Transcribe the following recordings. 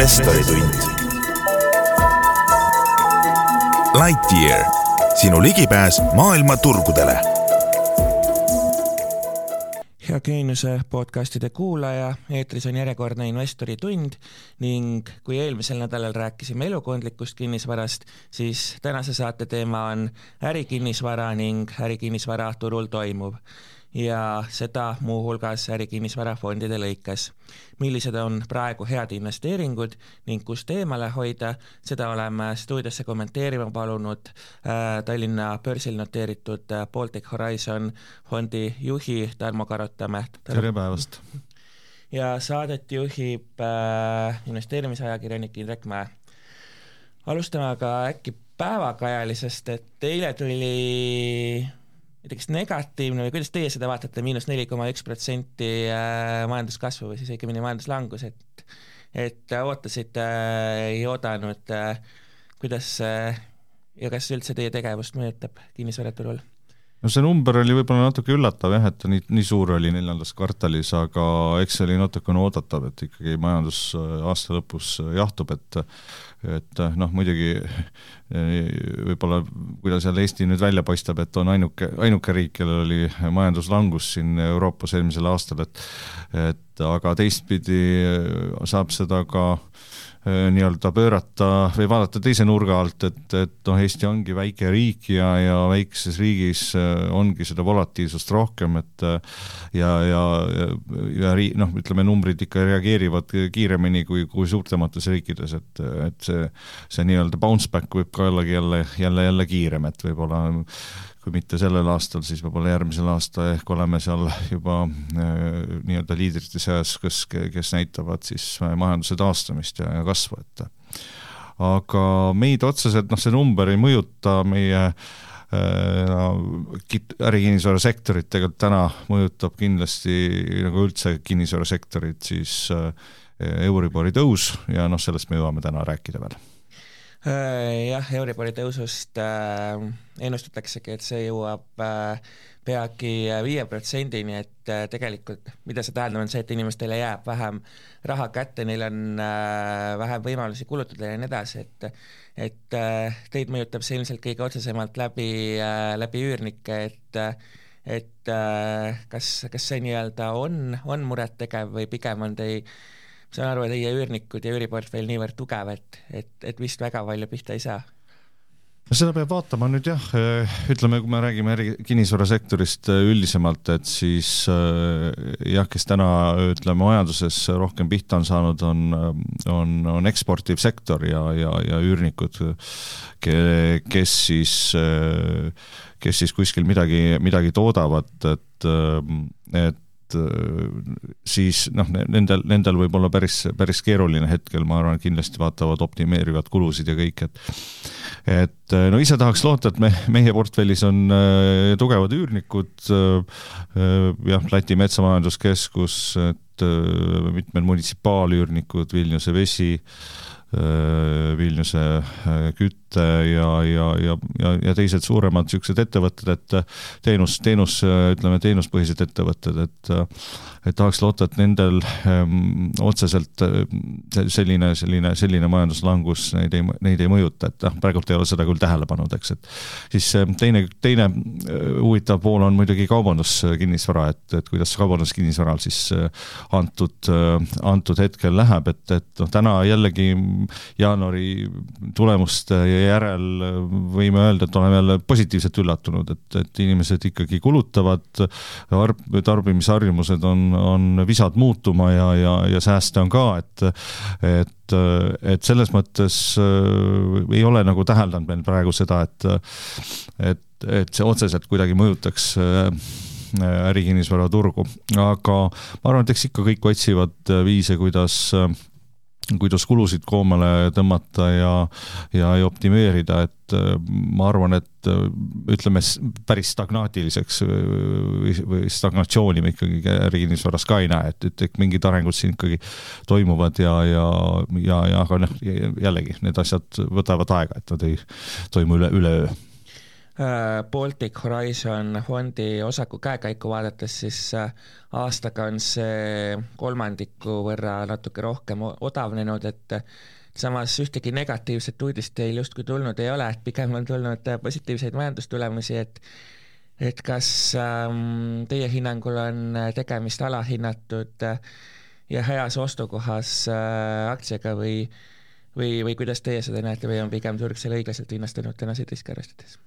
investoritund. Lightyear, sinu ligipääs maailma turgudele. hea Geeniuse podcastide kuulaja, eetris on järjekordne investoritund ning kui eelmisel nädalal rääkisime elukondlikust kinnisvarast, siis tänase saate teema on ärikinnisvara ning ärikinnisvara turul toimuv ja seda muuhulgas ärikinnisvarafondide lõikes. millised on praegu head investeeringud ning kust eemale hoida, seda oleme stuudiosse kommenteerima palunud äh, Tallinna börsil noteeritud äh, Baltic Horizon fondi juhi Tarmo Karotamäe. tere päevast! ja saadet juhib äh, investeerimisajakirjanik Indrek Mäe. alustame aga äkki päevakajalisest, et eile tuli näiteks negatiivne või kuidas teie seda vaatate, miinus neli koma üks protsenti äh, majanduskasvu või siis õigemini majanduslangus, et et ootasite, ei oodanud, äh, kuidas ja kas üldse teie tegevust mõjutab kinnisvaraturul? No see number oli võib-olla natuke üllatav jah, et ta nii, nii suur oli neljandas kvartalis, aga eks see oli natukene oodatav, et ikkagi majandus aasta lõpus jahtub, et et noh, muidugi võib-olla kuidas jälle Eesti nüüd välja paistab, et on ainuke, ainuke riik, kellel oli majanduslangus siin Euroopas eelmisel aastal, et et aga teistpidi saab seda ka äh, Äh, nii-öelda pöörata või vaadata teise nurga alt, et, et noh, Eesti ongi väike riik ja, ja väikeses riigis äh, ongi seda volatiilsust rohkem, et äh, ja, ja, ja, ja ri-, noh, ütleme numbrid ikka reageerivad kiiremini kui, kui suurtemates riikides, et, et see, see nii-öelda bounce back võib ka ollagi jälle, jälle, jälle kiirem, et võib-olla kui mitte sellel aastal, siis võib-olla järgmisel aasta ehk oleme seal juba äh, nii-öelda liidrite seas, kes, kes näitavad siis majanduse taastumist ja, ja kasvu, et aga meid otseselt, noh, see number ei mõjuta meie äh, ärikinnisvarasektorit tegelikult täna mõjutab kindlasti nagu üldse kinnisvarasektorit siis äh, Euribori tõus ja noh, sellest me jõuame täna rääkida veel. Äh, jah, Euribori tõusust äh, ennustataksegi, et see jõuab äh, peagi viie protsendini, et äh, tegelikult mida see tähendab, on see, et inimestele jääb vähem raha kätte, neil on äh, vähem võimalusi kulutada ja nii edasi, et et äh, teid mõjutab see ilmselt kõige otsesemalt läbi äh,, läbi üürnike, et et äh, kas, kas see nii-öelda on, on murettegev või pigem on teil saan aru, et teie üürnikud ja üüriportfell niivõrd tugev, et, et, et vist väga palju pihta ei saa. No seda peab vaatama nüüd jah, ütleme, kui me räägime äri, kinnisvarasektorist äh, üldisemalt, et siis äh, jah, kes täna ütleme majanduses rohkem pihta on saanud, on, on, on eksportiv sektor ja, ja, ja üürnikud, kes siis, kes siis kuskil midagi, midagi toodavad, et, et et äh, siis noh, nendel, nendel võib olla päris, päris keeruline hetkel, ma arvan, kindlasti vaatavad, optimeerivad kulusid ja kõik, et et äh, no ise tahaks loota, et me, meie portfellis on äh, tugevad üürnikud jah, Läti Metsamajanduskeskus, et mitmed munitsipaalüürnikud, Vilniuse Vesi Vilniuse Küte ja, ja, ja, ja, ja teised suuremad niisugused ettevõtted, et teenus, teenus, ütleme, teenuspõhised ettevõtted, et et tahaks loota, et nendel ähm, otseselt äh, selline, selline, selline majanduslangus neid ei, neid ei mõjuta, et noh, praegult ei ole seda küll tähele pannud, eks, et siis äh, teine, teine äh, huvitav pool on muidugi kaubanduskinnisvara, et, et kuidas kaubanduskinnisvaral siis äh, antud äh,, antud hetkel läheb, et, et noh, täna jällegi jaanuari tulemuste järel võime öelda, et oleme jälle positiivselt üllatunud, et, et inimesed ikkagi kulutavad, tarbimisharjumused on, on visad muutuma ja, ja, ja sääste on ka, et et, et selles mõttes äh, ei ole nagu täheldanud meil praegu seda, et et, et see otseselt kuidagi mõjutaks äh, ärikinnisvaraturgu, aga ma arvan, et eks ikka kõik otsivad viise, kuidas äh, kuidas kulusid koomale tõmmata ja, ja, optimeerida, et äh, ma arvan, et äh, ütleme, päris stagnaatiliseks või, või stagnatsiooni me ikkagi ärikinnisvaras ka ei näe, et, et, et mingid arengud siin ikkagi toimuvad ja, ja, ja, ja aga noh, jällegi need asjad võtavad aega, et nad ei toimu üle, üleöö Baltic Horizon fondi osaku käekäiku vaadates, siis aastaga on see kolmandiku võrra natuke rohkem odavnenud, et samas ühtegi negatiivset uudist teil justkui tulnud ei ole, et pigem on tulnud positiivseid majandustulemusi, et et kas ähm, teie hinnangul on tegemist alahinnatud äh, ja heas ostukohas äh, aktsiaga või või, või kuidas teie seda näete või on pigem turg seal õiglaselt hinnastunud tänaseid riske arvestades?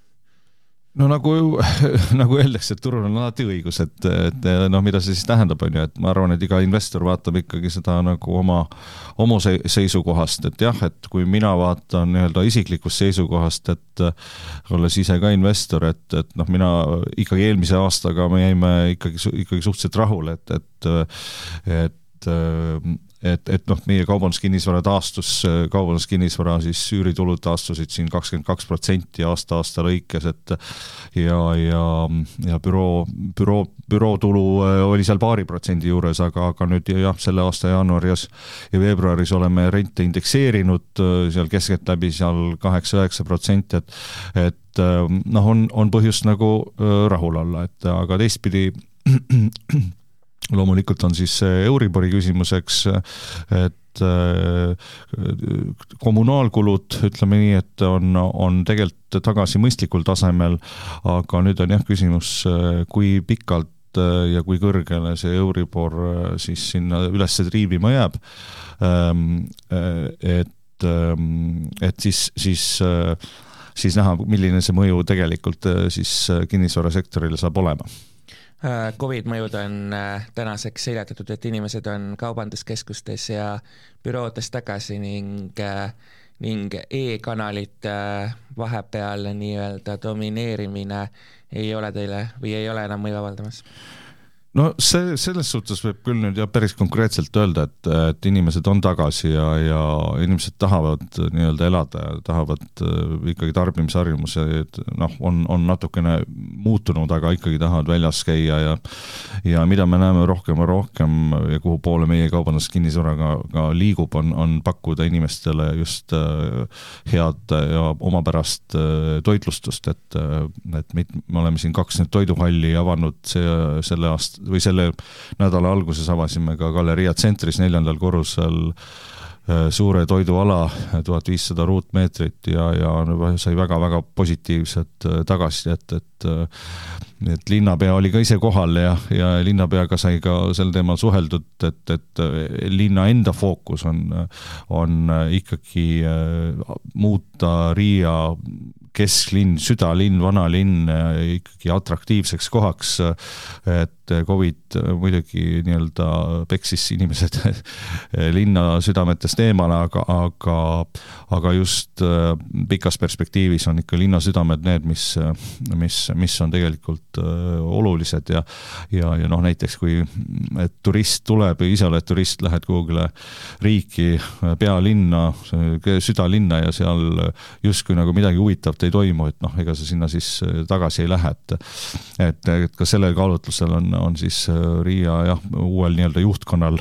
No nagu, nagu öeldakse, et turul on alati õigus, et, et noh, mida see siis tähendab, on ju, et ma arvan, et iga investor vaatab ikkagi seda nagu oma, oma seisukohast, et jah, et kui mina vaatan nii-öelda isiklikust seisukohast, et olles ise ka investor, et, et noh, mina ikkagi eelmise aastaga me jäime ikkagi, ikkagi suhteliselt rahule, et, et et et, et noh, meie kaubanduskinnisvara taastus, kaubanduskinnisvara siis üüritulud taastusid siin kakskümmend kaks protsenti aasta-aasta lõikes, et ja, ja, ja büroo, büroo, bürootulu äh, oli seal paari protsendi juures, aga, aga nüüd jah, selle aasta jaanuaris ja veebruaris oleme rente indekseerinud äh, seal keskeltläbi seal kaheksa-üheksa protsenti, et et äh, noh, on, on põhjust nagu rahul olla, et aga teistpidi loomulikult on siis Euribori küsimuseks, et äh, kommunaalkulud, ütleme nii, et on, on tegelikult tagasi mõistlikul tasemel, aga nüüd on jah küsimus, kui pikalt ja kui kõrgele see Euribor siis sinna üles triibima jääb. Ähm, et, ähm, et siis, siis siis näha, milline see mõju tegelikult siis kinnisvarasektorile saab olema Äh, Covid mõjud on äh, tänaseks seljatatud, et inimesed on kaubanduskeskustes ja büroodes tagasi ning äh, ning e-kanalite vahepeal nii-öelda domineerimine ei ole teile või ei ole enam mõju avaldamas? No see, selles suhtes võib küll nüüd jah, päris konkreetselt öelda, et, et inimesed on tagasi ja, ja inimesed tahavad nii-öelda elada ja tahavad äh, ikkagi tarbimisharjumused noh, on, on natukene muutunud, aga ikkagi tahavad väljas käia ja ja mida me näeme rohkem ja rohkem ja kuhu poole meie kaubanduskinnisvaraga ka liigub, on, on pakkuda inimestele just äh, head ja omapärast äh, toitlustust, et, et mit, me oleme siin kaks nüüd toiduhalli avanud see, selle aasta või selle nädala alguses avasime ka Galleria tsentris neljandal korrusel äh, suure toiduala, tuhat viissada ruutmeetrit ja, ja sai väga-väga positiivset äh, tagasisidet, et äh, et linnapea oli ka ise kohal ja, ja linnapeaga sai ka sel teemal suheldud, et, et linna enda fookus on, on ikkagi muuta Riia kesklinn, südalinn, vanalinn ikkagi atraktiivseks kohaks. et Covid muidugi nii-öelda peksis inimesed linna südametest eemale, aga, aga, aga just äh, pikas perspektiivis on ikka linna südamed need, mis, mis, mis on tegelikult äh, olulised ja, ja, ja noh, näiteks kui, turist tuleb, ise oled turist, lähed kuhugile riiki, pealinna, südalinna ja seal justkui nagu midagi huvitavat ei toimu, et noh, ega sa sinna siis äh, tagasi ei lähe, et et, et ka sellel kaalutlusel on, on siis äh, Riia jah, uuel nii-öelda juhtkonnal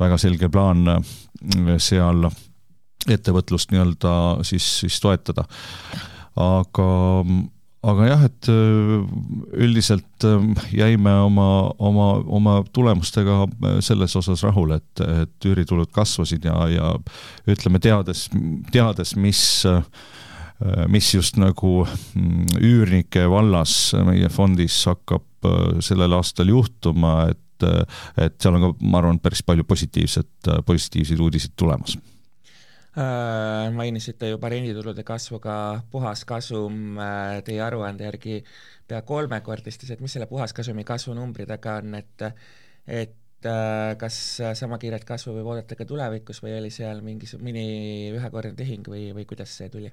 väga selge plaan äh, seal ettevõtlust nii-öelda siis, siis toetada. aga aga jah, et üldiselt jäime oma, oma, oma tulemustega selles osas rahule, et, et üüritulud kasvasid ja, ja ütleme, teades, teades, mis Äh, mis just nagu mm, üürnike vallas meie fondis hakkab äh, sellel aastal juhtuma, et, äh, et seal on ka, ma arvan, päris palju positiivset, positiivseid uudiseid tulemas mainisite juba renditulude kasvuga, puhaskasum teie aruande järgi pea kolmekordistas, et mis selle puhaskasumi kasvu numbri taga on, et et kas sama kiiret kasvu võib oodata ka tulevikus või oli seal mingi mini ühekordne tehing või, või kuidas see tuli?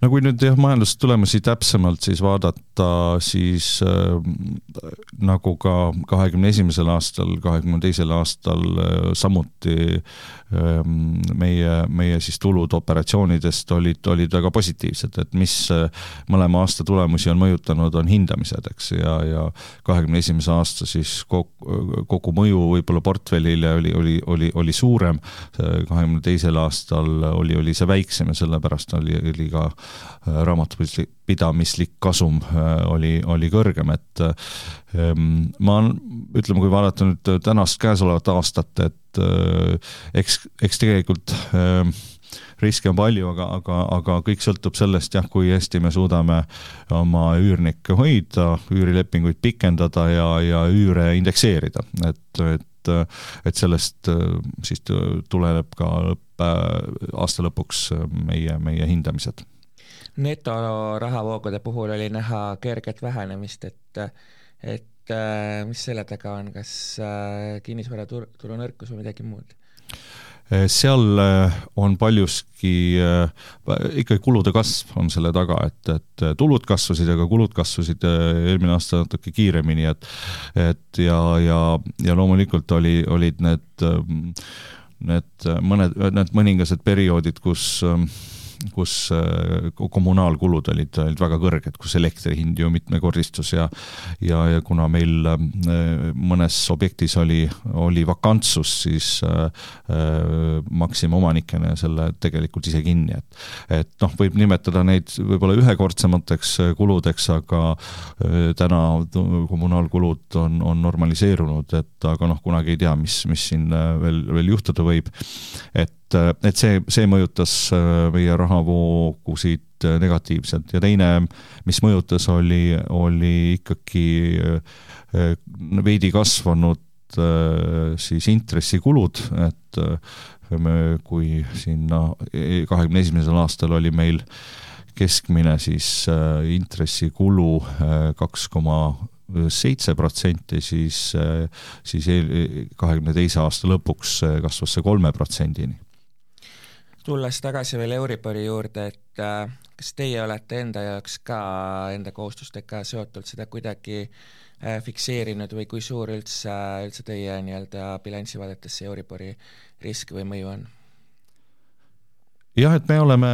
no kui nüüd jah, majandustulemusi täpsemalt siis vaadata, siis äh, nagu ka kahekümne esimesel aastal, kahekümne teisel aastal äh, samuti äh, meie, meie siis tulud operatsioonidest olid, olid väga positiivsed, et mis äh, mõlema aasta tulemusi on mõjutanud, on hindamised, eks, ja, ja kahekümne esimese aasta siis kogu, kogu mõju võib-olla portfellile oli, oli, oli, oli suurem, kahekümne teisel aastal oli, oli see väiksem ja sellepärast oli, oli ka äh, raamatupidamislik kasum oli, oli kõrgem, et ma ütleme, kui vaadata nüüd tänast käesolevat aastat, et eks, eks tegelikult riske on palju, aga, aga, aga kõik sõltub sellest jah, kui hästi me suudame oma üürnikke hoida, üürilepinguid pikendada ja, ja üüre indekseerida, et, et et sellest siis tuleneb ka lõpp, aasta lõpuks meie, meie hindamised. Netorahavoogade puhul oli näha kerget vähenemist, et, et mis selle taga on, kas kinnisvaraturu nõrkus või midagi muud? Eh, seal on paljuski ikkagi kulude kasv on selle taga, et, et tulud kasvasid, aga kulud kasvasid eelmine aasta natuke kiiremini, et et ja, ja, ja loomulikult oli, olid need, need mõned, need mõningased perioodid, kus kus äh, kommunaalkulud olid, olid väga kõrged, kus elektri hind ju mitmekordistus ja ja, ja kuna meil äh, mõnes objektis oli, oli vakantsus, siis äh, maksime omanikena selle tegelikult ise kinni, et et noh, võib nimetada neid võib-olla ühekordsemateks kuludeks, aga täna kommunaalkulud on, on normaliseerunud, et aga noh, kunagi ei tea, mis, mis siin veel, veel juhtuda võib. et et, et see, see mõjutas äh, meie rahavoogusid äh, negatiivselt. Ja teine, mis mõjutas, oli, oli ikkagi äh, veidi kasvanud siis intressikulud, et me, kui sinna kahekümne esimesel aastal oli meil keskmine siis intressikulu kaks koma seitse protsenti, siis, siis kahekümne teise aasta lõpuks kasvas see kolme protsendini tulles tagasi veel Euribori juurde, et äh, kas teie olete enda jaoks ka enda kohustustega seotult seda kuidagi äh, fikseerinud või kui suur üldse, üldse teie nii-öelda bilanssi vaadates see Euribori risk või mõju on? jah, et me oleme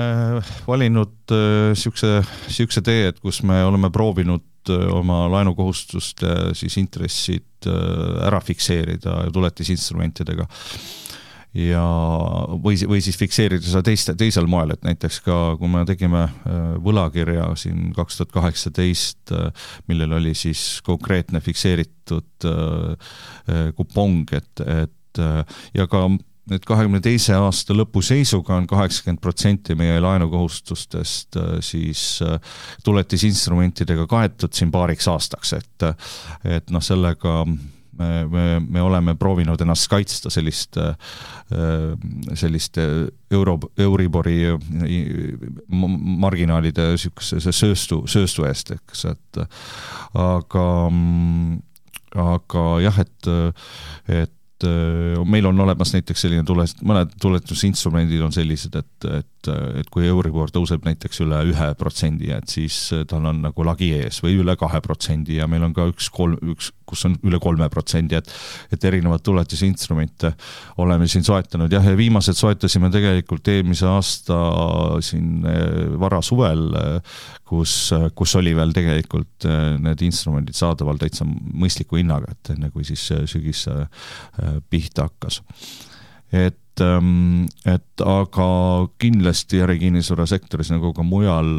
valinud niisuguse äh,, niisuguse tee, et kus me oleme proovinud äh, oma laenukohustuste äh, siis intressid äh, ära fikseerida tuletisinstrumentidega ja või, või siis fikseerida seda teiste, teisel moel, et näiteks ka kui me tegime äh, võlakirja siin kaks tuhat kaheksateist, äh, millel oli siis konkreetne fikseeritud äh, kupong, et, et ja ka nüüd kahekümne teise aasta lõpu seisuga on kaheksakümmend protsenti meie laenukohustustest siis tuletisinstrumentidega kaetud siin paariks aastaks, et et noh, sellega me, me, me oleme proovinud ennast kaitsta sellist, selliste euro, Euribori marginaalide niisuguse sööstu, sööstu eest, eks, et aga, aga jah, et, et meil on olemas näiteks selline tule, mõned tuletusinstrumendid on sellised, et, et, et kui Euribor tõuseb näiteks üle ühe protsendi, et siis tal on nagu lagi ees või üle kahe protsendi ja meil on ka üks kolm, üks kus on üle kolme protsendi, et et erinevaid tuletisinstrumente oleme siin soetanud, jah, ja viimased soetasime tegelikult eelmise aasta siin eh, varasuvel, eh, kus, kus oli veel tegelikult eh, need instrumendid saadaval täitsa mõistliku hinnaga, et enne kui siis sügis pihta hakkas. et ehm, et aga kindlasti ärikinnisvarasektoris nagu ka mujal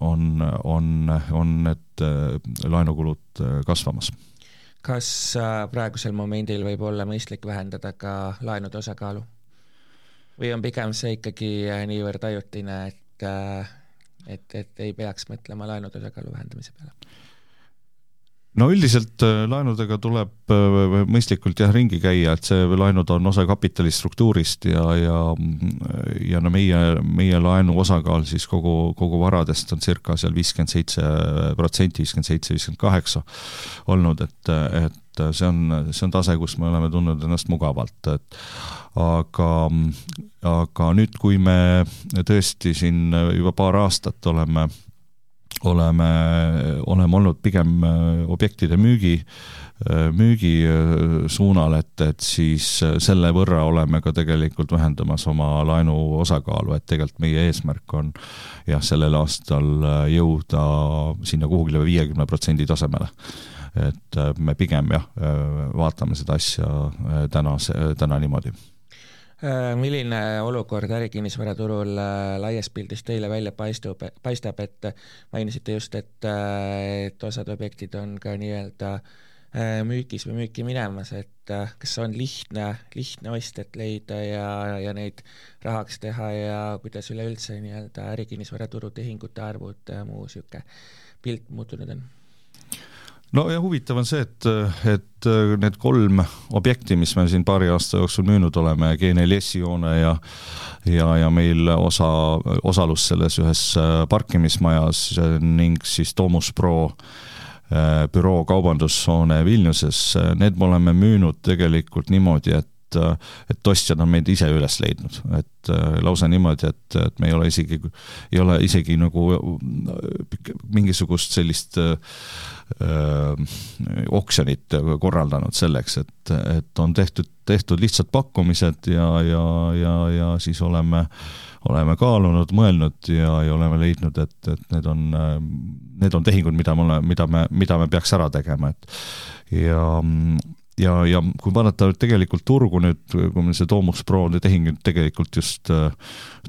on, on, on need äh, laenukulud äh, kasvamas. kas äh, praegusel momendil võib olla mõistlik vähendada ka laenude osakaalu? või on pigem see ikkagi niivõrd ajutine, et, et, et ei peaks mõtlema laenude osakaalu vähendamise peale? No üldiselt äh, laenudega tuleb äh, mõistlikult jah ringi käia, et see laenud on osa kapitali struktuurist ja, ja ja no meie, meie laenu osakaal siis kogu, kogu varadest on circa seal viiskümmend seitse protsenti, viiskümmend seitse, viiskümmend kaheksa olnud, et, et see on, see on tase, kus me oleme tundnud ennast mugavalt, et aga, aga nüüd, kui me tõesti siin juba paar aastat oleme oleme, oleme olnud pigem äh, objektide müügi, äh, müügi äh, suunal, et, et siis selle võrra oleme ka tegelikult vähendamas oma laenu osakaalu, et tegelikult meie eesmärk on jah, sellel aastal jõuda sinna kuhugile viiekümne protsendi tasemele. Et me pigem jah, vaatame seda asja täna, täna niimoodi milline olukord ärikinnisvaraturul äh, laias pildis teile välja paistub, paistab, et mainisite just, et, äh, et osad objektid on ka nii-öelda müügis või müüki minemas, et kas on lihtne, lihtne ostjat leida ja, ja neid rahaks teha ja kuidas üleüldse nii-öelda ärikinnisvaraturu tehingute arvud, muu niisugune pilt muutunud on? No ja huvitav on see, et, et need kolm objekti, mis me siin paari aasta jooksul müünud oleme, G4S-i hoone ja ja, ja meil osa, osalus selles ühes parkimismajas ning siis Domus Pro äh, büroo kaubandushoone Vilniuses, need me oleme müünud tegelikult niimoodi, et et, et ostjad on meid ise üles leidnud, et äh, lausa niimoodi, et, et me ei ole isegi, ei ole isegi nagu äh, mingisugust sellist äh, oksjonit korraldanud selleks, et, et on tehtud, tehtud lihtsad pakkumised ja, ja, ja, ja siis oleme oleme kaalunud, mõelnud ja, ja oleme leidnud, et, et need on, need on tehingud, mida me oleme, mida me, mida me peaks ära tegema, et ja ja, ja kui vaadata tegelikult turgu nüüd, kui meil see Domus Pro tehing nüüd tegelikult just äh,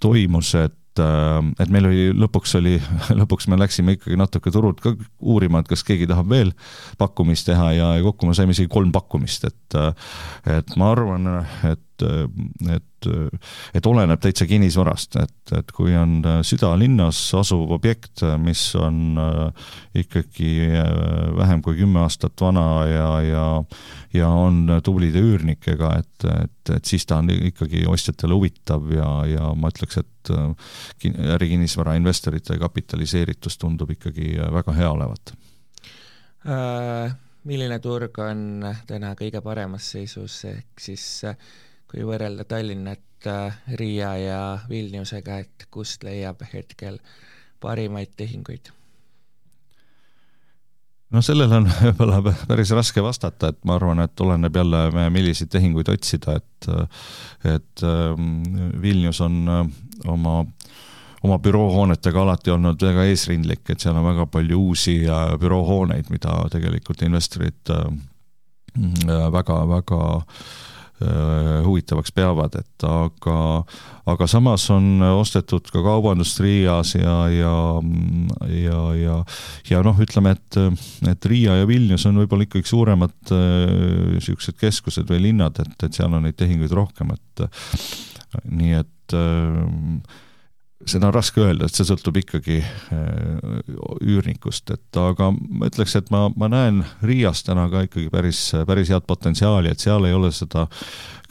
toimus, et äh, et meil oli, lõpuks oli, lõpuks me läksime ikkagi natuke turult ka uurima, et kas keegi tahab veel pakkumist teha ja, kokku me saime isegi kolm pakkumist, et äh, et ma arvan, et, et et oleneb täitsa kinnisvarast, et, et kui on südalinnas asuv objekt, mis on ikkagi vähem kui kümme aastat vana ja, ja ja on tublide üürnikega, et, et, et siis ta on ikkagi ostjatele huvitav ja, ja ma ütleks, et äh, ärikinnisvara investorite kapitaliseeritus tundub ikkagi väga hea olevat äh,. milline turg on täna kõige paremas seisus, ehk siis äh, kui võrrelda Tallinnat äh, Riia ja Vilniusega, et kust leiab hetkel parimaid tehinguid? no sellele on võib-olla päris raske vastata, et ma arvan, et oleneb jälle, milliseid tehinguid otsida, et et ähm, Vilnius on äh, oma oma büroohoonetega alati olnud väga eesrindlik, et seal on väga palju uusi büroohooneid, mida tegelikult investorid väga-väga äh, äh, Äh, huvitavaks peavad, et aga, aga samas on ostetud ka kaubandust Riias ja, ja, ja, ja, ja noh, ütleme, et, et Riia ja Vilnius on võib-olla ikkagi suuremad niisugused äh, keskused või linnad, et, et seal on neid tehinguid rohkem, et nii et äh, seda on raske öelda, et see sõltub ikkagi äh, üürnikust, et aga ma ütleks, et ma, ma näen Riias täna ka ikkagi päris, päris head potentsiaali, et seal ei ole seda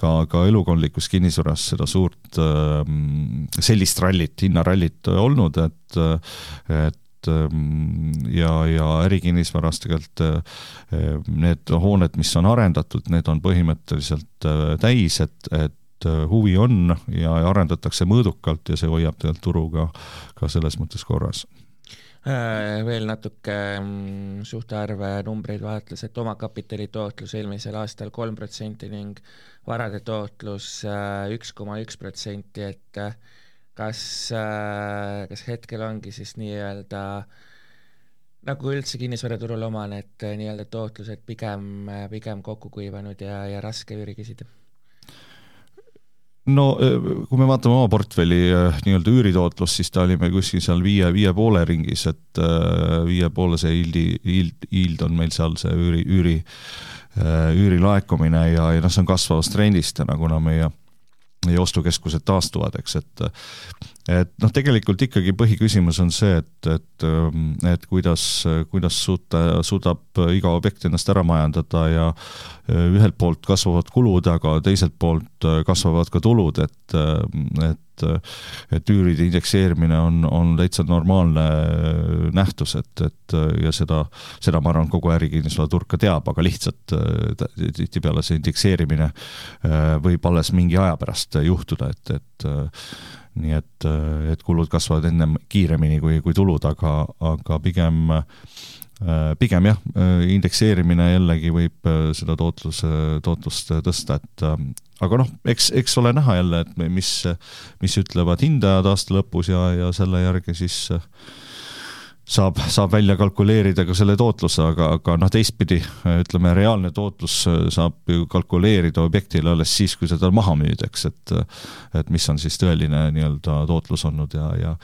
ka, ka elukondlikus kinnisvaras seda suurt ähm, sellist rallit, hinnarallit olnud, et, et ähm, ja, ja ärikinnisvaras tegelikult äh, need hooned, mis on arendatud, need on põhimõtteliselt äh, täis, et, et et äh, huvi on ja arendatakse mõõdukalt ja see hoiab tegelikult turu ka, ka selles mõttes korras. Äh, veel natuke mm, suhtarve numbreid vaadates, et omakapitali tootlus eelmisel aastal kolm protsenti ning varade tootlus äh, üks koma üks protsenti, et kas, kas hetkel ongi siis nii-öelda nagu üldse kinnisvaraturul omane, et nii-öelda tootlused pigem, pigem kokku kuivanud ja, ja raske üüri küsida no kui me vaatame oma portfelli nii-öelda üüritootlust, siis ta oli meil kuskil seal viie, viie poole ringis, et viie poole see yieldi, yield, yield on meil seal see üüri, üüri, üüri laekumine ja, ja noh, see on kasvavas trendis täna, kuna meie meie ostukeskused taastuvad, eks, et et noh, tegelikult ikkagi põhiküsimus on see, et, et, et kuidas, kuidas suuta, suudab iga objekt ennast ära majandada ja ühelt poolt kasvavad kulud, aga teiselt poolt kasvavad ka tulud, et, et et üüride indekseerimine on, on täitsa normaalne nähtus, et, et ja seda, seda ma arvan, kogu ärikinnisvaraturg ka teab, aga lihtsalt tihtipeale see indekseerimine võib alles mingi aja pärast juhtuda, et, et nii et, et kulud kasvavad ennem kiiremini kui, kui tulud, aga, aga pigem pigem jah, indekseerimine jällegi võib seda tootluse, tootlust tõsta, et aga noh, eks, eks ole näha jälle, et mis, mis ütlevad hindajad aasta lõpus ja, ja selle järgi siis saab, saab välja kalkuleerida ka selle tootluse, aga, aga noh, teistpidi ütleme, reaalne tootlus saab ju kalkuleerida objektile alles siis, kui seda maha müüd, eks, et et mis on siis tõeline nii-öelda tootlus olnud ja, ja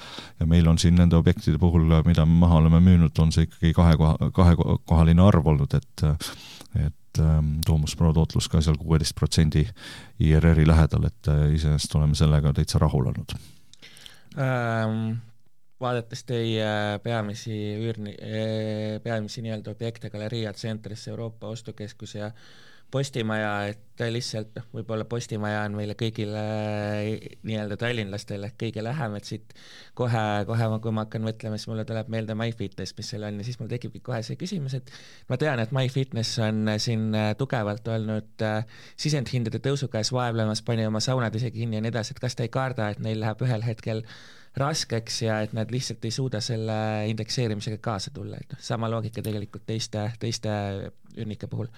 ja meil on siin nende objektide puhul, mida me maha oleme müünud, on see ikkagi kahe koha, kahekohaline arv olnud, et et Toomus Pro tootlus ka seal kuueteist protsendi IRR-i lähedal, et iseenesest oleme sellega täitsa rahul olnud. Ähm vaadates teie peamisi üürni, eh, peamisi nii-öelda objekte, Galeria Centris, Euroopa Ostukeskus ja Postimaja, et lihtsalt noh, võib-olla Postimaja on meile kõigile nii-öelda tallinlastele kõige lähem, et siit kohe, kohe kui ma hakkan mõtlema, siis mulle tuleb meelde MyFitness, mis seal on ja siis mul tekibki kohe see küsimus, et ma tean, et MyFitness on siin tugevalt olnud sisendhindade tõusu käes vaevlemas, pani oma saunad isegi kinni ja nii edasi, et kas te ei karda, et neil läheb ühel hetkel raskeks ja et nad lihtsalt ei suuda selle indekseerimisega kaasa tulla, et noh, sama loogika tegelikult teiste, teiste üürnike puhul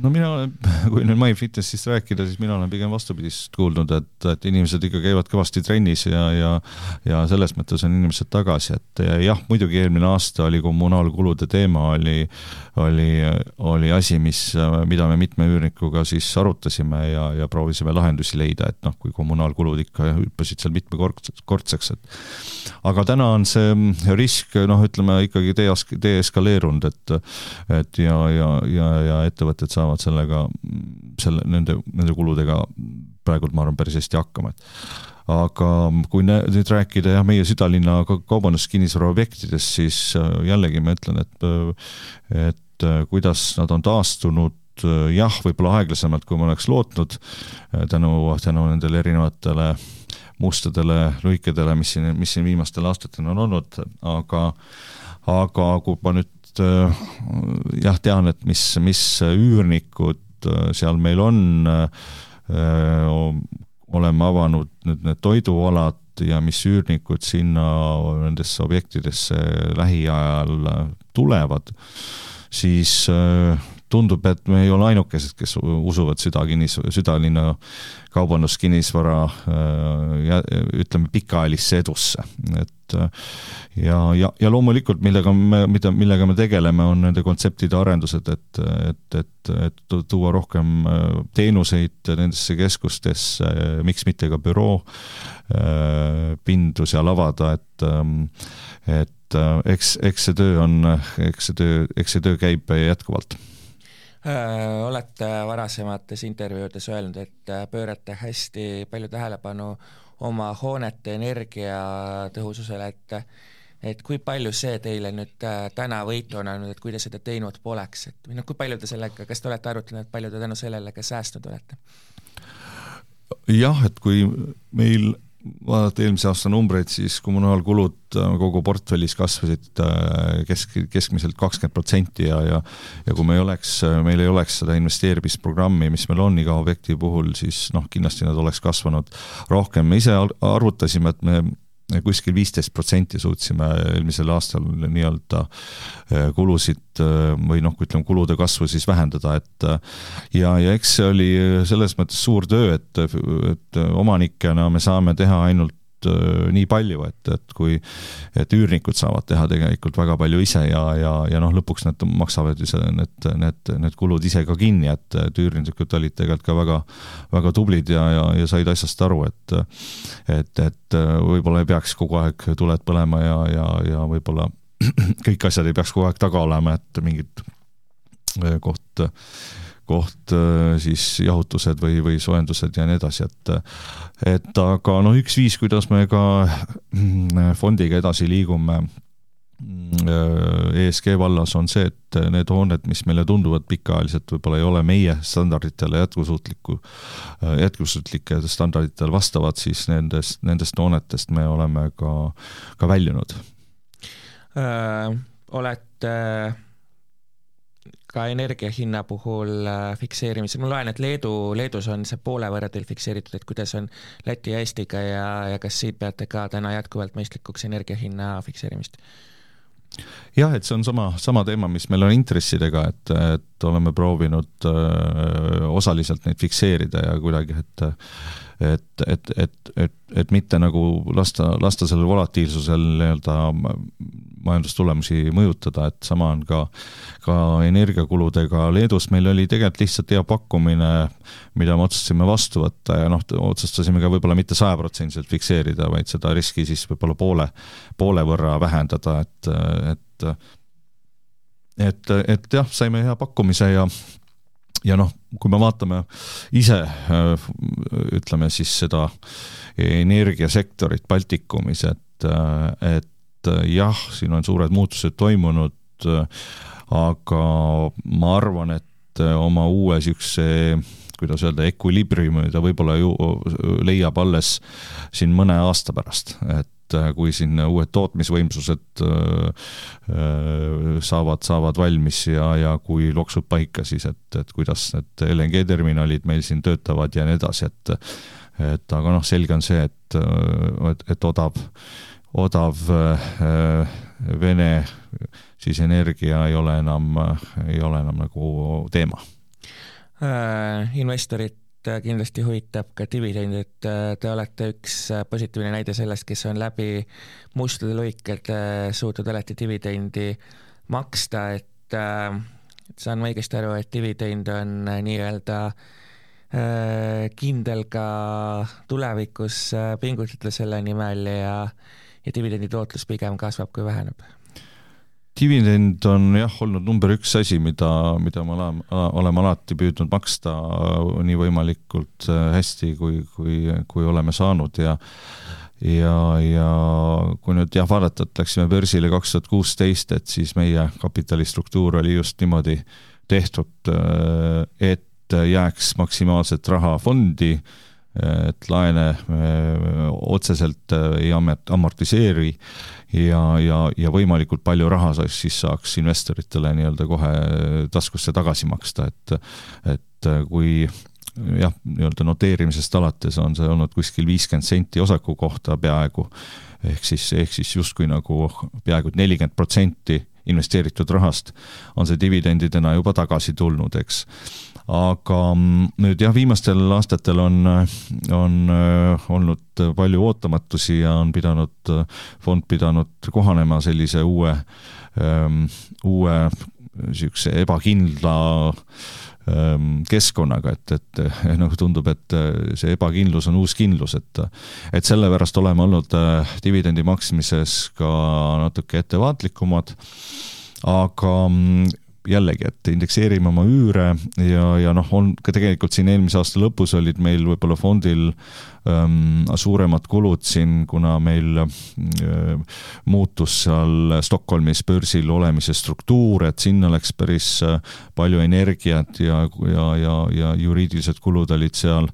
no mina olen, kui nüüd MyFitnessist rääkida, siis mina olen pigem vastupidist kuulnud, et, et inimesed ikka käivad kõvasti trennis ja, ja ja selles mõttes on inimesed tagasi, et jah, muidugi eelmine aasta oli kommunaalkulude teema oli, oli, oli asi, mis, mida me mitme üürnikuga siis arutasime ja, ja proovisime lahendusi leida, et noh, kui kommunaalkulud ikka hüppasid seal mitmekordseks, et aga täna on see risk noh, ütleme ikkagi de-, deeskaleerunud, et et ja, ja, ja, ja ettevõtted saavad saavad sellega, selle, nende, nende kuludega praegult ma arvan päris hästi hakkama, et aga kui nüüd rääkida jah, meie südalinna kaubanduskinnisvara objektidest, siis äh, jällegi ma ütlen, et et äh, kuidas nad on taastunud, äh, jah, võib-olla aeglasemalt, kui ma oleks lootnud, tänu, tänu nendele erinevatele mustadele lõikedele, mis siin, mis siin viimastel aastatel on olnud, aga aga kui ma nüüd Äh, jah, tean, et mis, mis üürnikud äh, seal meil on, äh, oleme avanud nüüd need toidualad ja mis üürnikud sinna nendesse objektidesse lähiajal tulevad, siis tundub, et me ei ole ainukesed, kes usuvad südakinnis, südalinna kaubanduskinnisvara ütleme, pikaajalisse edusse, et ja, ja, ja loomulikult, millega me, mida, millega me tegeleme, on nende kontseptide arendused, et, et, et, et tuua rohkem teenuseid nendesse keskustesse, miks mitte ka büroo pindu seal avada, et et eks, eks see töö on, eks see töö, eks see töö käib jätkuvalt. Äh, olete varasemates intervjuudes öelnud, et äh, pöörate hästi palju tähelepanu oma hoonete energiatõhususele, et et kui palju see teile nüüd äh, täna võitu on andnud, et kui te seda teinud poleks, et või noh, kui palju te sellega, kas te olete arutanud, palju te tänu sellele ka säästnud olete? jah, et kui meil vaadata eelmise aasta numbreid, siis kommunaalkulud äh, kogu portfellis kasvasid äh, kesk, keskmiselt kakskümmend protsenti ja, ja ja kui me ei oleks, äh, meil ei oleks seda investeerimisprogrammi, mis meil on iga objekti puhul, siis noh, kindlasti nad oleks kasvanud rohkem, me ise arvutasime, et me kuskil viisteist protsenti suutsime eelmisel aastal nii-öelda eh, kulusid eh, või noh, ütleme kulude kasvu siis vähendada, et eh, ja, ja eks see oli selles mõttes suur töö, et, et omanikena me saame teha ainult Äh, nii palju, et, et kui, et üürnikud saavad teha tegelikult väga palju ise ja, ja, ja noh, lõpuks nad maksavad ise need, need, need kulud ise ka kinni, et, et üürnikud olid tegelikult ka väga, väga tublid ja, ja, ja said asjast aru, et et, et võib-olla ei peaks kogu aeg tuled põlema ja, ja, ja võib-olla kõik asjad ei peaks kogu aeg taga olema, et mingid koht koht äh, siis jahutused või, või soojendused ja nii edasi, et et aga noh, üks viis, kuidas me ka mm, fondiga edasi liigume äh, ESG vallas on see, et need hooned, mis meile tunduvad pikaajaliselt, võib-olla ei ole meie standarditele jätkusuutliku, äh, jätkusuutlike standarditele vastavad, siis nendest, nendest hoonetest me oleme ka, ka väljunud. Olete äh ka energia hinna puhul äh, fikseerimisel, ma loen, et Leedu, Leedus on see poole võrra teil fikseeritud, et kuidas on Läti ja Eestiga ja, ja kas siit peate ka täna jätkuvalt mõistlikuks energia hinna fikseerimist? jah, et see on sama, sama teema, mis meil on intressidega, et, et oleme proovinud öö, äh, osaliselt neid fikseerida ja kuidagi, et et, et, et, et, et mitte nagu lasta, lasta sellel volatiilsusel nii-öelda majandustulemusi mõjutada, et sama on ka, ka energiakuludega. Leedus, meil oli tegelikult lihtsalt hea pakkumine, mida me otsustasime vastu võtta ja noh, otsustasime ka võib-olla mitte sajaprotsendiliselt fikseerida, vaid seda riski siis võib-olla poole, poole võrra vähendada, et, et et, et jah, saime hea pakkumise ja ja noh, kui me vaatame ise ütleme siis seda energiasektorit Baltikumis, et, et jah, siin on suured muutused toimunud, aga ma arvan, et oma uue niisuguse kuidas öelda, equilibriumi ta võib-olla ju leiab alles siin mõne aasta pärast, et kui siin uued tootmisvõimsused saavad, saavad valmis ja, ja kui loksub paika, siis et, et kuidas need LNG terminalid meil siin töötavad ja nii edasi, et et aga noh, selge on see, et, et, et odav odav äh, Vene siis energia ei ole enam, ei ole enam nagu teema äh,. Investorit kindlasti huvitab ka dividend, et äh, te olete üks äh, positiivne näide sellest, kes on läbi mustade luikede suutnud alati dividendi maksta, et äh, saan ma õigesti aru, et dividend on nii-öelda kindel ka tulevikus pingutada selle nimel ja ja dividendi tootlus pigem kasvab, kui väheneb? Dividend on jah, olnud number üks asi, mida, mida me oleme, oleme alati püüdnud maksta nii võimalikult äh, hästi, kui, kui, kui oleme saanud ja ja, ja kui nüüd jah, vaadata, et läksime börsile kaks tuhat kuusteist, et siis meie kapitalistruktuur oli just niimoodi tehtud, äh, et jääks maksimaalselt raha fondi et laene äh, otseselt äh, ei amortiseeri ja, ja, ja võimalikult palju raha siis saaks investoritele nii-öelda kohe taskusse tagasi maksta, et et kui jah, nii-öelda noteerimisest alates on see olnud kuskil viiskümmend senti osaku kohta peaaegu, ehk siis, ehk siis justkui nagu peaaegu nelikümmend protsenti investeeritud rahast on see dividendidena juba tagasi tulnud, eks aga mm, nüüd jah, viimastel aastatel on, on äh, olnud palju ootamatusi ja on pidanud, fond pidanud kohanema sellise uue, ähm, uue niisuguse ebakindla ähm, keskkonnaga, et, et noh, tundub, et see ebakindlus on uus kindlus, et et sellepärast oleme olnud äh, dividendi maksmises ka natuke ettevaatlikumad, aga mm, jällegi, et indekseerime oma üüre ja, ja noh, on ka tegelikult siin eelmise aasta lõpus olid meil võib-olla fondil ähm, suuremad kulud siin, kuna meil äh, muutus seal Stockholmis börsil olemise struktuur, et sinna läks päris äh, palju energiat ja, ja, ja, ja juriidilised kulud olid seal,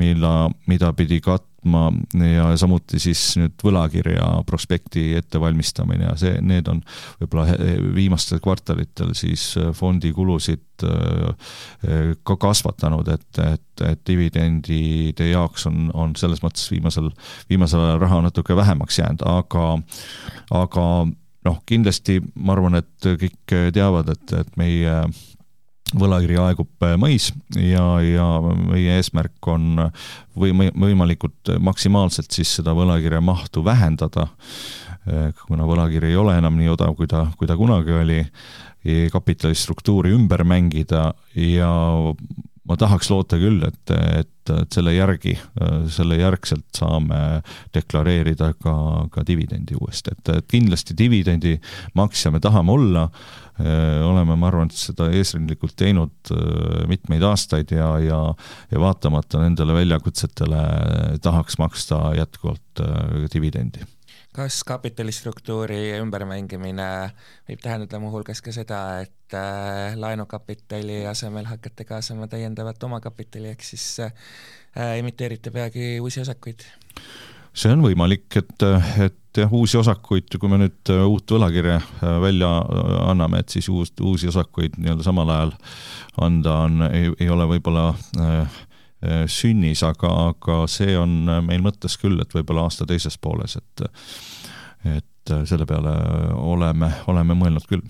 mille, mida pidi katma võtma ja samuti siis nüüd võlakirja prospekti ettevalmistamine ja see, need on võib-olla viimastel kvartalitel siis äh, fondi kulusid äh, ka kasvatanud, et, et, et dividendide jaoks on, on selles mõttes viimasel, viimasel ajal raha natuke vähemaks jäänud, aga, aga noh, kindlasti ma arvan, et kõik teavad, et, et meie võlakiri aegub äh, mais ja, ja meie eesmärk on või võimalikult maksimaalselt siis seda võlakirja mahtu vähendada, äh, kuna võlakiri ei ole enam nii odav, kui ta, kui ta kunagi oli, kapitalistruktuuri ümber mängida ja ma tahaks loota küll, et, et, et selle järgi, selle järgselt saame deklareerida ka, ka dividendi uuesti, et, et kindlasti dividendi maksja me tahame olla. Oleme, ma arvan, seda eesrindlikult teinud mitmeid aastaid ja, ja, ja vaatamata nendele väljakutsetele tahaks maksta jätkuvalt dividendi kas kapitalistruktuuri ümbermängimine võib tähendada muuhulgas ka seda, et laenukapitali asemel hakkate kaasama täiendavat omakapitali, ehk siis äh, imiteerite peagi uusi osakuid? see on võimalik, et, et jah, uusi osakuid, kui me nüüd äh, uut võlakirja äh, välja äh, anname, et siis uus, uusi osakuid nii-öelda samal ajal anda on, ei, ei ole võib-olla äh, sünnis, aga, aga see on meil mõttes küll, et võib-olla aasta teises pooles, et et selle peale oleme, oleme mõelnud küll.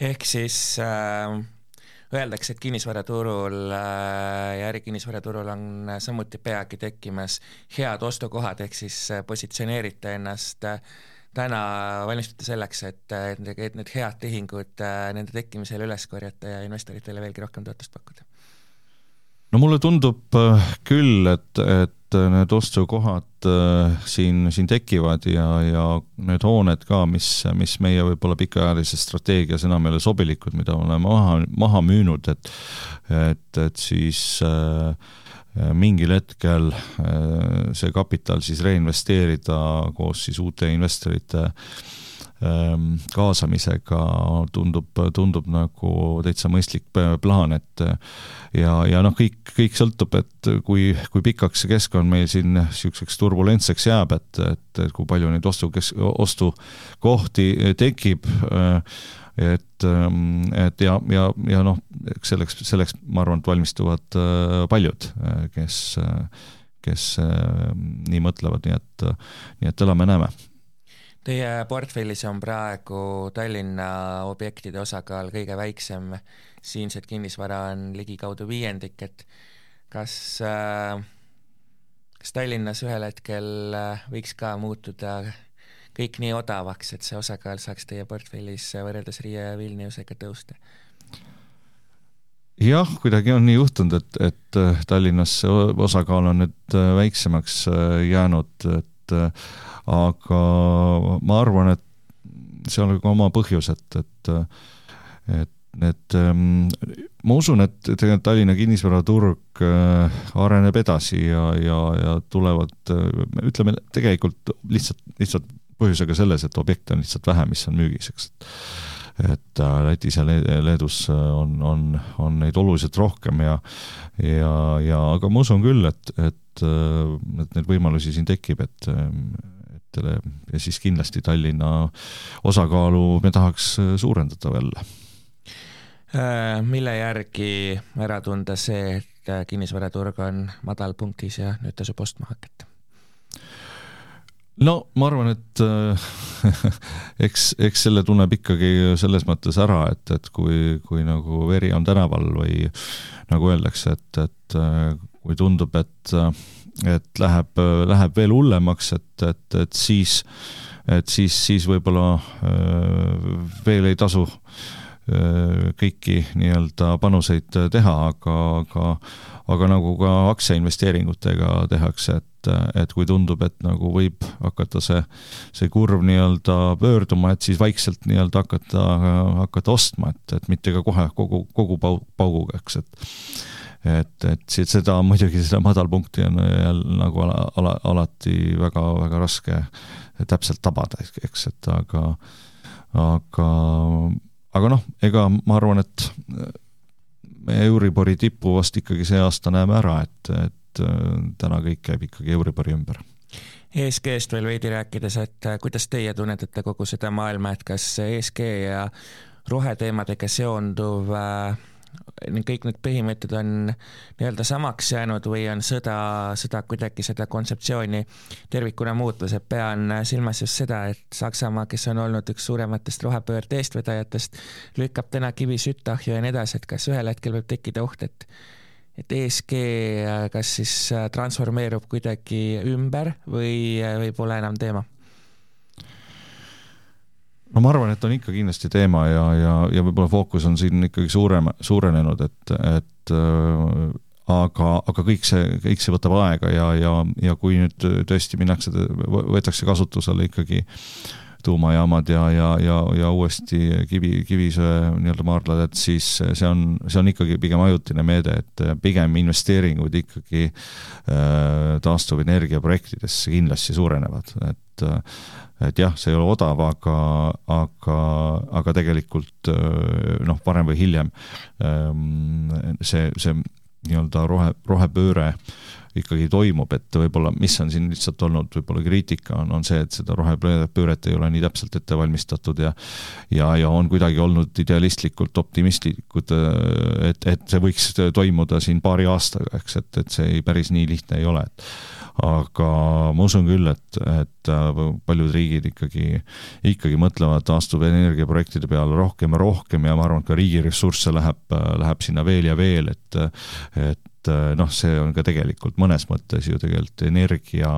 ehk siis äh, öeldakse, et kinnisvaraturul äh, ja ärikinnisvaraturul on samuti peagi tekkimas head ostukohad, ehk siis positsioneerite ennast täna valmistute selleks, et, et, need head tehingud nende tekkimisel üles korjata ja investoritele veelgi rohkem toetust pakkuda? No mulle tundub küll, et, et et need ostukohad äh, siin, siin tekivad ja, ja need hooned ka, mis, mis meie võib-olla pikaajalises strateegias enam ei ole sobilikud, mida oleme maha, maha müünud, et et, et siis äh, mingil hetkel äh, see kapital siis reinvesteerida koos siis uute investorite äh, kaasamisega tundub, tundub nagu täitsa mõistlik plaan, et ja, ja noh, kõik, kõik sõltub, et kui, kui pikaks see keskkond meil siin niisuguseks turbulentseks jääb, et, et, kui palju neid ostu, ostukohti tekib, et, et ja, ja, ja noh, eks selleks, selleks ma arvan, et valmistuvad paljud, kes, kes nii mõtlevad, nii et, nii et elame-näeme Teie portfellis on praegu Tallinna objektide osakaal kõige väiksem, siinset kinnisvara on ligikaudu viiendik, et kas äh, kas Tallinnas ühel hetkel äh, võiks ka muutuda kõik nii odavaks, et see osakaal saaks teie portfellis võrreldes Riia ja Vilniusega tõusta? jah, kuidagi on nii juhtunud, et, et äh, Tallinnas see osakaal on nüüd väiksemaks jäänud, et aga ma arvan, et seal on ka oma põhjus, et, et et need, ähm, ma usun, et tegelikult Tallinna kinnisvaraturg äh, areneb edasi ja, ja, ja tulevad, äh, ütleme tegelikult lihtsalt, lihtsalt põhjusega selles, et objekte on lihtsalt vähe, mis on müügis, eks. et äh, Lätis ja Leedus on, on, on neid oluliselt rohkem ja, ja, ja aga ma usun küll, et, et, et neid võimalusi siin tekib, et ettevõtetele ja siis kindlasti Tallinna osakaalu me tahaks äh, suurendada jälle. Äh, mille järgi ära tunda see, et äh, kinnisvaraturg on madalpunktis ja nüüd tasub ostma hakata? no ma arvan, et eks, eks selle tunneb ikkagi selles mõttes ära, et, et kui, kui nagu veri on tänaval või nagu öeldakse, et, et kui tundub, et et läheb, läheb veel hullemaks, et, et, et siis, et siis, siis võib-olla äh, veel ei tasu äh, kõiki nii-öelda panuseid teha, aga, aga aga nagu ka aktsiainvesteeringutega tehakse, et, et kui tundub, et nagu võib hakata see, see kurv nii-öelda pöörduma, et siis vaikselt nii-öelda hakata, hakata ostma, et, et mitte ka kohe kogu, kogu pauguga, eks, et et, et seda muidugi, seda madalpunkti on jälle nagu ala, ala, alati väga-väga raske täpselt tabada, eks, et aga, aga, aga noh, ega ma arvan, et meie Euribori tippu vast ikkagi see aasta näeme ära, et, et täna kõik käib ikkagi Euribori ümber. ESG-st veel veidi rääkides, et kuidas teie tunnetate kogu seda maailma, et kas ESG ja roheteemadega seonduv äh, kõik need põhimõtted on nii-öelda samaks jäänud või on sõda, sõda kuidagi seda kontseptsiooni tervikuna muutmas, et pean silmas just seda, et Saksamaa, kes on olnud üks suurematest rohepöörde eestvedajatest, lükkab täna kivi süttahju ja nii edasi, et kas ühel hetkel võib tekkida oht, et et ESG kas siis transformeerub kuidagi ümber või, või pole enam teema no ma arvan, et on ikka kindlasti teema ja, ja, ja võib-olla fookus on siin ikkagi suurem, suurenenud, et, et äh, aga, aga kõik see, kõik see võtab aega ja, ja, ja kui nüüd tõesti minnakse, võetakse kasutusele ikkagi tuumajaamad ja, ja, ja, ja uuesti kivi, kivisöe nii-öelda maardlad, et siis see on, see on ikkagi pigem ajutine meede, et pigem investeeringud ikkagi äh, taastuvenergia projektidesse kindlasti suurenevad, et äh, et jah, see ei ole odav, aga, aga, aga tegelikult noh, varem või hiljem ähm, see, see nii-öelda rohe, rohepööre ikkagi toimub, et võib-olla, mis on siin lihtsalt olnud võib-olla kriitika, on, on see, et seda rohepööret ei ole nii täpselt ette valmistatud ja ja, ja on kuidagi olnud idealistlikult optimistlikud, et, et see võiks toimuda siin paari aastaga, eks, et, et see ei, päris nii lihtne ei ole, et aga ma usun küll, et, et paljud riigid ikkagi, ikkagi mõtlevad taastuvenergia projektide peale rohkem ja rohkem ja ma arvan, et ka riigi ressursse läheb, läheb sinna veel ja veel, et, et et noh, see on ka tegelikult mõnes mõttes ju tegelikult energia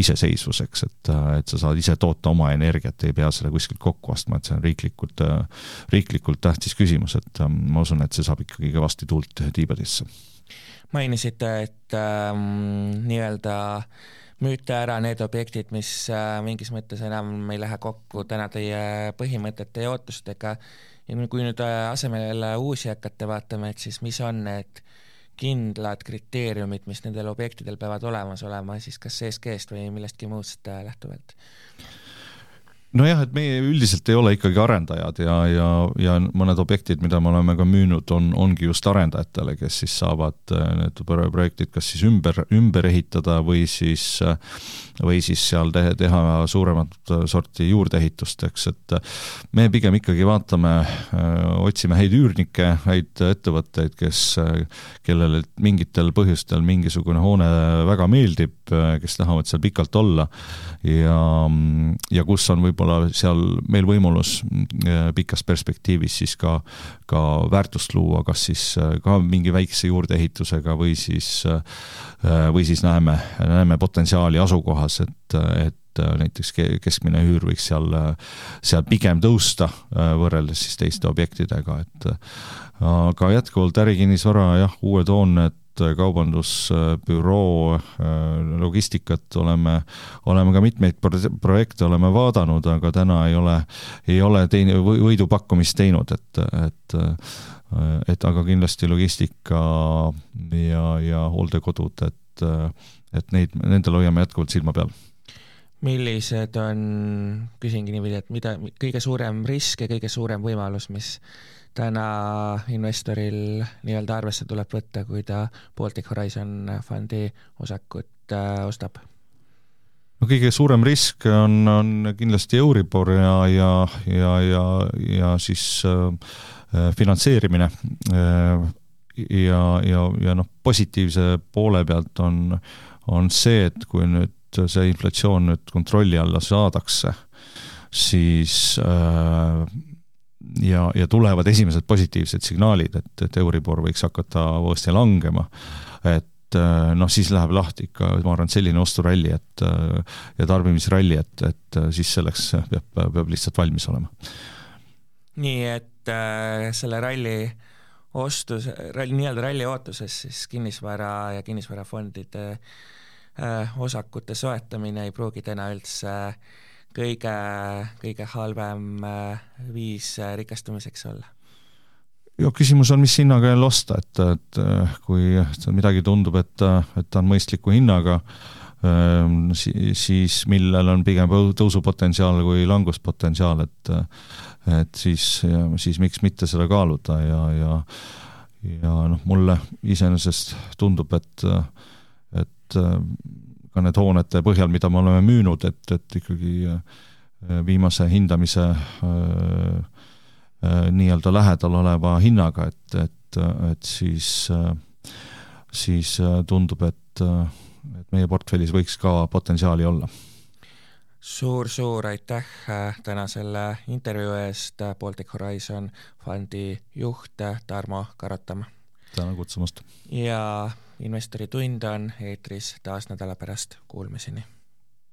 iseseisvuseks, et, et sa saad ise toota oma energiat, ei pea seda kuskilt kokku ostma, et see on riiklikult, riiklikult tähtis küsimus, et ma usun, et see saab ikkagi kõvasti tuult tiibadesse mainisite, et ähm, nii-öelda müüte ära need objektid, mis äh, mingis mõttes enam ei lähe kokku täna teie põhimõtete ja ootustega ja kui nüüd äh, asemele uusi hakata vaatama, et siis mis on need kindlad kriteeriumid, mis nendel objektidel peavad olemas olema, siis kas ESG-st või millestki muust äh, lähtuvalt? Nojah, et meie üldiselt ei ole ikkagi arendajad ja, ja, ja mõned objektid, mida me oleme ka müünud, on, ongi just arendajatele, kes siis saavad äh, need projektid kas siis ümber, ümber ehitada või siis, äh, või siis seal te, teha suuremat sorti juurdeehitust, eks, et äh, me pigem ikkagi vaatame, otsime häid üürnikke, häid ettevõtteid, kes, kellele mingitel põhjustel mingisugune hoone väga meeldib, kes tahavad seal pikalt olla ja, ja kus on võib-olla võib-olla seal meil võimalus äh, pikas perspektiivis siis ka, ka väärtust luua, kas siis äh, ka mingi väikse juurdeehitusega või siis, äh, või siis näeme, näeme potentsiaali asukohas, et, et näiteks keskmine üür võiks seal, seal pigem tõusta võrreldes siis teiste objektidega, et aga jätkuvalt ärikinnisvara jah, uued hooned, kaubandusbüroo äh, logistikat oleme, oleme ka mitmeid projekte oleme vaadanud, aga täna ei ole, ei ole teine võidupakkumist teinud, et, et et aga kindlasti logistika ja, ja hooldekodud, et, et neid, nendel hoiame jätkuvalt silma peal. Millised on, küsingi niimoodi, et mida, kõige suurem risk ja kõige suurem võimalus, mis täna investoril nii-öelda arvesse tuleb võtta, kui ta Baltic Horizon fondi osakut äh, ostab? no kõige suurem risk on, on kindlasti Euribor ja, ja, ja, ja, ja siis äh, finantseerimine äh,. ja, ja, ja noh, positiivse poole pealt on, on see, et kui nüüd see inflatsioon nüüd kontrolli alla saadakse, siis äh, ja, ja tulevad esimesed positiivsed signaalid, et, et Euribor võiks hakata uuesti langema, et äh, noh, siis läheb lahti ikka, ma arvan, selline osturalli, et äh, ja tarbimisralli, et, et äh, siis selleks peab, peab lihtsalt valmis olema. nii et äh, selle ralli ostus, ralli, nii-öelda ralli ootuses siis kinnisvara ja kinnisvarafondide äh, osakute soetamine ei pruugi täna üldse äh, kõige, kõige halvem äh, viis äh, rikastumiseks olla? ja küsimus on, mis hinnaga jälle osta, et, et äh, kui midagi tundub, et, et ta on mõistliku hinnaga, ähm, siis millel on pigem tõusupotentsiaal kui languspotentsiaal, et et siis, siis miks mitte seda kaaluda ja, ja ja noh, mulle iseenesest tundub, et, et ka need hoonete põhjal, mida me oleme müünud, et, et ikkagi äh, viimase hindamise äh, äh, nii-öelda lähedal oleva hinnaga, et, et, et siis, siis tundub, et, et meie portfellis võiks ka potentsiaali olla suur-suur aitäh täna selle intervjuu eest, Baltic Horizon fondi juht Tarmo Karotam. tänan kutsumast! ja investori tund on eetris taas nädala pärast, kuulmiseni